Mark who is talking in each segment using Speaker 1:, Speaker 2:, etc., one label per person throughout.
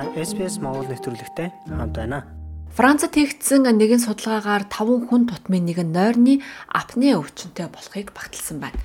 Speaker 1: Та SPS Монгол нэвтрүүлэгтэй хамт байна.
Speaker 2: Францад хийгдсэн нэгэн судалгаагаар 5 хүн тутмын нэг нь нойрны апне өвчнөд болохыг багталсан байна.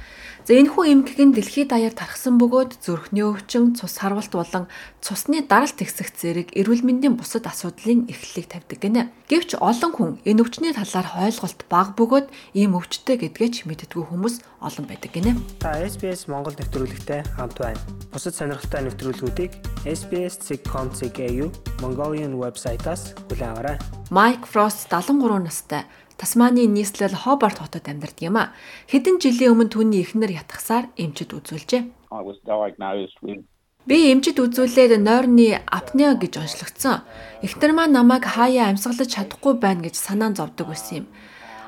Speaker 2: За энэ хүү эмгэг нь дэлхийд даяар тархсан бөгөөд зүрхний өвчин, цус харвалт болон цусны даралт ихсэх зэрэг эрүүл мэндийн бусад асуудлын эрхлэлийг тавьдаг гинэ. Гэвч олон хүн энэ өвчний талаар ойлголт бага бөгөөд ийм өвчтэй гэдгээч мэддэггүй хүмүүс олон байдаг гинэ.
Speaker 1: Та SBS Монгол нэвтрүүлэгтэй хамт байна. Бусад сонирхолтой нэвтрүүлгүүдийг SBS.com.au Mongolian вебсайтаас хүлээн аваарай.
Speaker 2: Майк Фрост 73 настай Тасманы нийслэл Хобарт хотод амьдардаг юм а. Хэдэн жилийн өмнө түүний эхнэр ятгахсаар эмчит үзүүлжээ. Би эмчит үзүүлээд нойрны апнеа гэж онцлогдсон. Эхнэр маань намайг хаяа амьсгалж чадахгүй байна гэж санаан зовдөг байсан юм.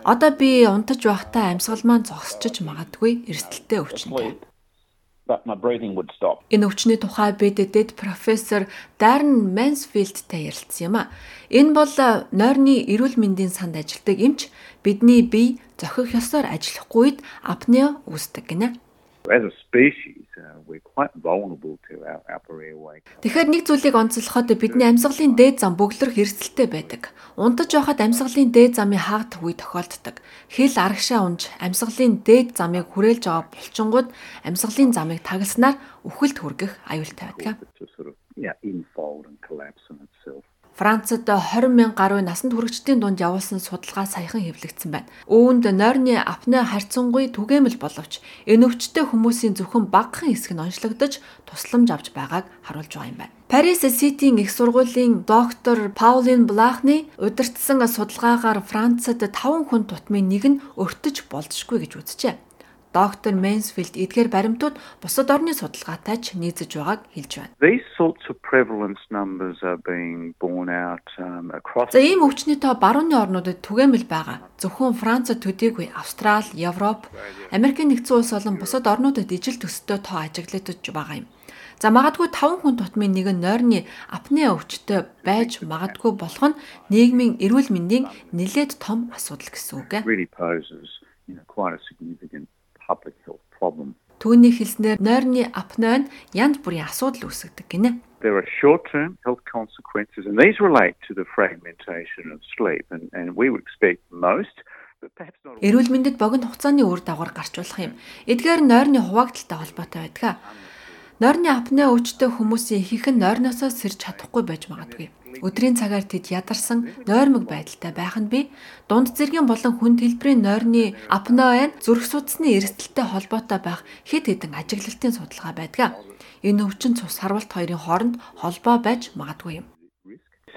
Speaker 2: Одоо би унтаж байхдаа амьсгал маань зогсчиж магадгүй эрсдэлтэй өвчнөд
Speaker 3: but my breathing would stop.
Speaker 2: Энэ өвчний тухай BDD профессор Darren Mansfield-тай ярилцсан юм а. Энэ бол нойрны эрүүл мэндийн санд ажилладаг эмч бидний бие зохих ёсоор ажиллахгүй үед апнеа үүсдэг гинэ.
Speaker 3: As a species we're quite vulnerable to our upper airway.
Speaker 2: Тэгэхээр нэг зүйлийг онцлоход бидний амьсгалын дээд зам бөглөрөх эрсдэлтэй байдаг. Унтаж байхад амьсгалын дээд замын хаагдах үе тохиолддог. Хэл арагшаа унж амьсгалын дээд замыг хүрээлж байгаа булчингууд амьсгалын замыг тагалснаар үхэлд хүргэх аюултай байдаг.
Speaker 3: Yeah, infold and collapse in itself.
Speaker 2: Францад 20 мянга гаруй насанд хүрэгчдийн дунд явуулсан судалгаа саяхан хэвлэгдсэн байна. Үүнд нойрны апне харьцангуй түгээмэл боловч энэ өвчтөе хүмүүсийн зөвхөн багахан хэсэг нь онцлогдож тусламж авч байгааг харуулж байгаа юм байна. Парис Ситийн их сургуулийн доктор Паулин Блахны удирдсан судалгаагаар Францад 5 хүн тутмын нэг нь өртөж болзошгүй гэж үзжээ доктор Менсфилд эдгээр баримтууд бусад орны судалгаатай ч нийцэж байгааг хэлж байна.
Speaker 3: Um,
Speaker 2: За ийм өвчний тоо барууны орнуудад түгээмэл байгаа. Зөвхөн Франц төдийгүй Австрали, Европ, Америкийн нэгдсэн улс болон бусад орнуудад ижил төстэй тоо ажиглагдаж байгаа юм. За магадгүй 5 хүн тутмын нэг нь нойрны апне өвчтөй байж магадгүй болох нь нийгмийн эрүүл мэндийн нэлээд том асуудал гэсэн үг.
Speaker 3: Public health problem.
Speaker 2: Түүний хэлснээр нойрны апноэ нь янз бүрийн асуудал үүсгэдэг гинэ.
Speaker 3: There are short-term health consequences and these relate to the fragmentation of sleep and and we would expect most
Speaker 2: Эрүүл мэндэд богино хугацааны үр дагавар гарч болох юм. Эдгээр нойрны хуваагдaltaй холбоотой байдаг. Нойрны апне өвчтөе хүмүүсийн ихэнх нь нойрноосоо сэрж чадахгүй байж магадгүй. Өдрийн цагаар тэд ядарсан нойрмог байдалтай байх нь би дунд зэргийн болон хүн хэлбэрийн нойрны апноэ зүрх судасны эрсдэлтэй холбоотой байх хэд хэдэн ажиглалтын судалгаа байдаг. Энэ өвчин цус харвалт хоёрын хооронд холбоо байж магадгүй юм.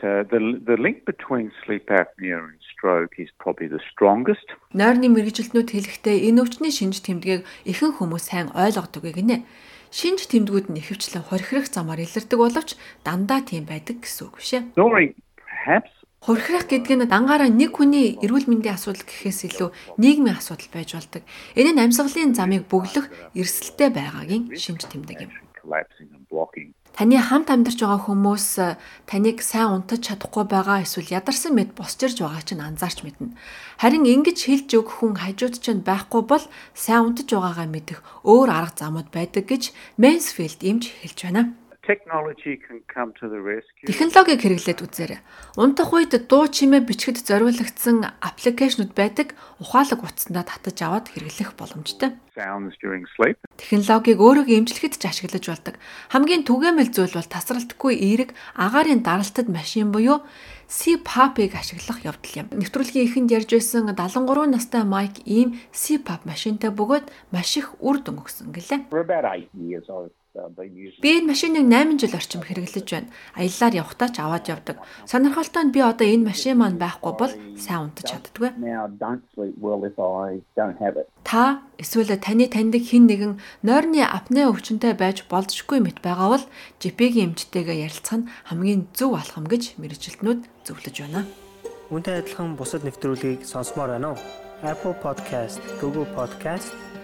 Speaker 3: Uh, the the link between sleep apnea and stroke is probably the strongest.
Speaker 2: Нойрны мэрэгжилтнүүд хэлэхдээ энэ өвчний шинж тэмдгийг ихэнх хүмүүс сайн ойлгодог гинэ шинж тэмдгүүд нь ихэвчлэн хорихрох замаар илэрдэг боловч дандаа тийм байдаг гэсэн үг биш ээ. Хорхирах гэдэг нь дангаараа нэг хүний эрүүл мэндийн асуудал гэхээс илүү нийгмийн асуудал байж болдог. Энэ нь амьсгалын замыг бөглөх эрсдэлтэй байгаагийн шинж тэмдэг юм. Таны хамт амьдарч байгаа хүмүүс э, таныг сайн унтаж чадахгүй байгаа эсвэл ядарсан мэд босчирж байгааг чинь анзаарч мэднэ. Харин ингэж хэлж өгөх хүн хажууд чинь байхгүй бол сайн унтаж байгаагаа мэдэх өөр арга замууд байдаг гэж Mansfield имж хэлж байна. Технологиг хэрэглээд үзээрэй. Унтах үед дуу чимээ бичгэд зориулагдсан аппликейшнуд байдаг. Ухаалаг утсандаа татаж аваад хэрэглэх боломжтой. Технологиг өөрийгөө эмчлэхэд ч ашиглаж болдог. Хамгийн түгээмэл зүйл бол тасралтгүй эерэг агаарын даралтад машин буюу CPAP-ыг ашиглах явдал юм. Нэвтрүүлгийн эхэнд ярьж байсан 73 настай Майк ийм CPAP машинтай бөгөөд маш их үр дүн өгсөн гэлээ. Би энэ машиныг 8 жил орчим хэрэглэж байна. Аяллаар явхдаа ч аваад явдаг. Сонирхолтой нь би одоо энэ машин маань байхгүй бол сайн унтаж чаддгүй. Та эсвэл таны таньдаг хэн нэгэн нойрны апне өвчнөд байж болзошгүй мэт байгаа бол GP-ийн эмчтэйгээ ярилцах нь хамгийн зөв алхам гэж мэрэгжилтнүүд зөвлөж байна.
Speaker 1: Үүнтэй адилхан бусад нэвтрүүлгийг сонсомоор байна уу? Apple Podcast, Google Podcast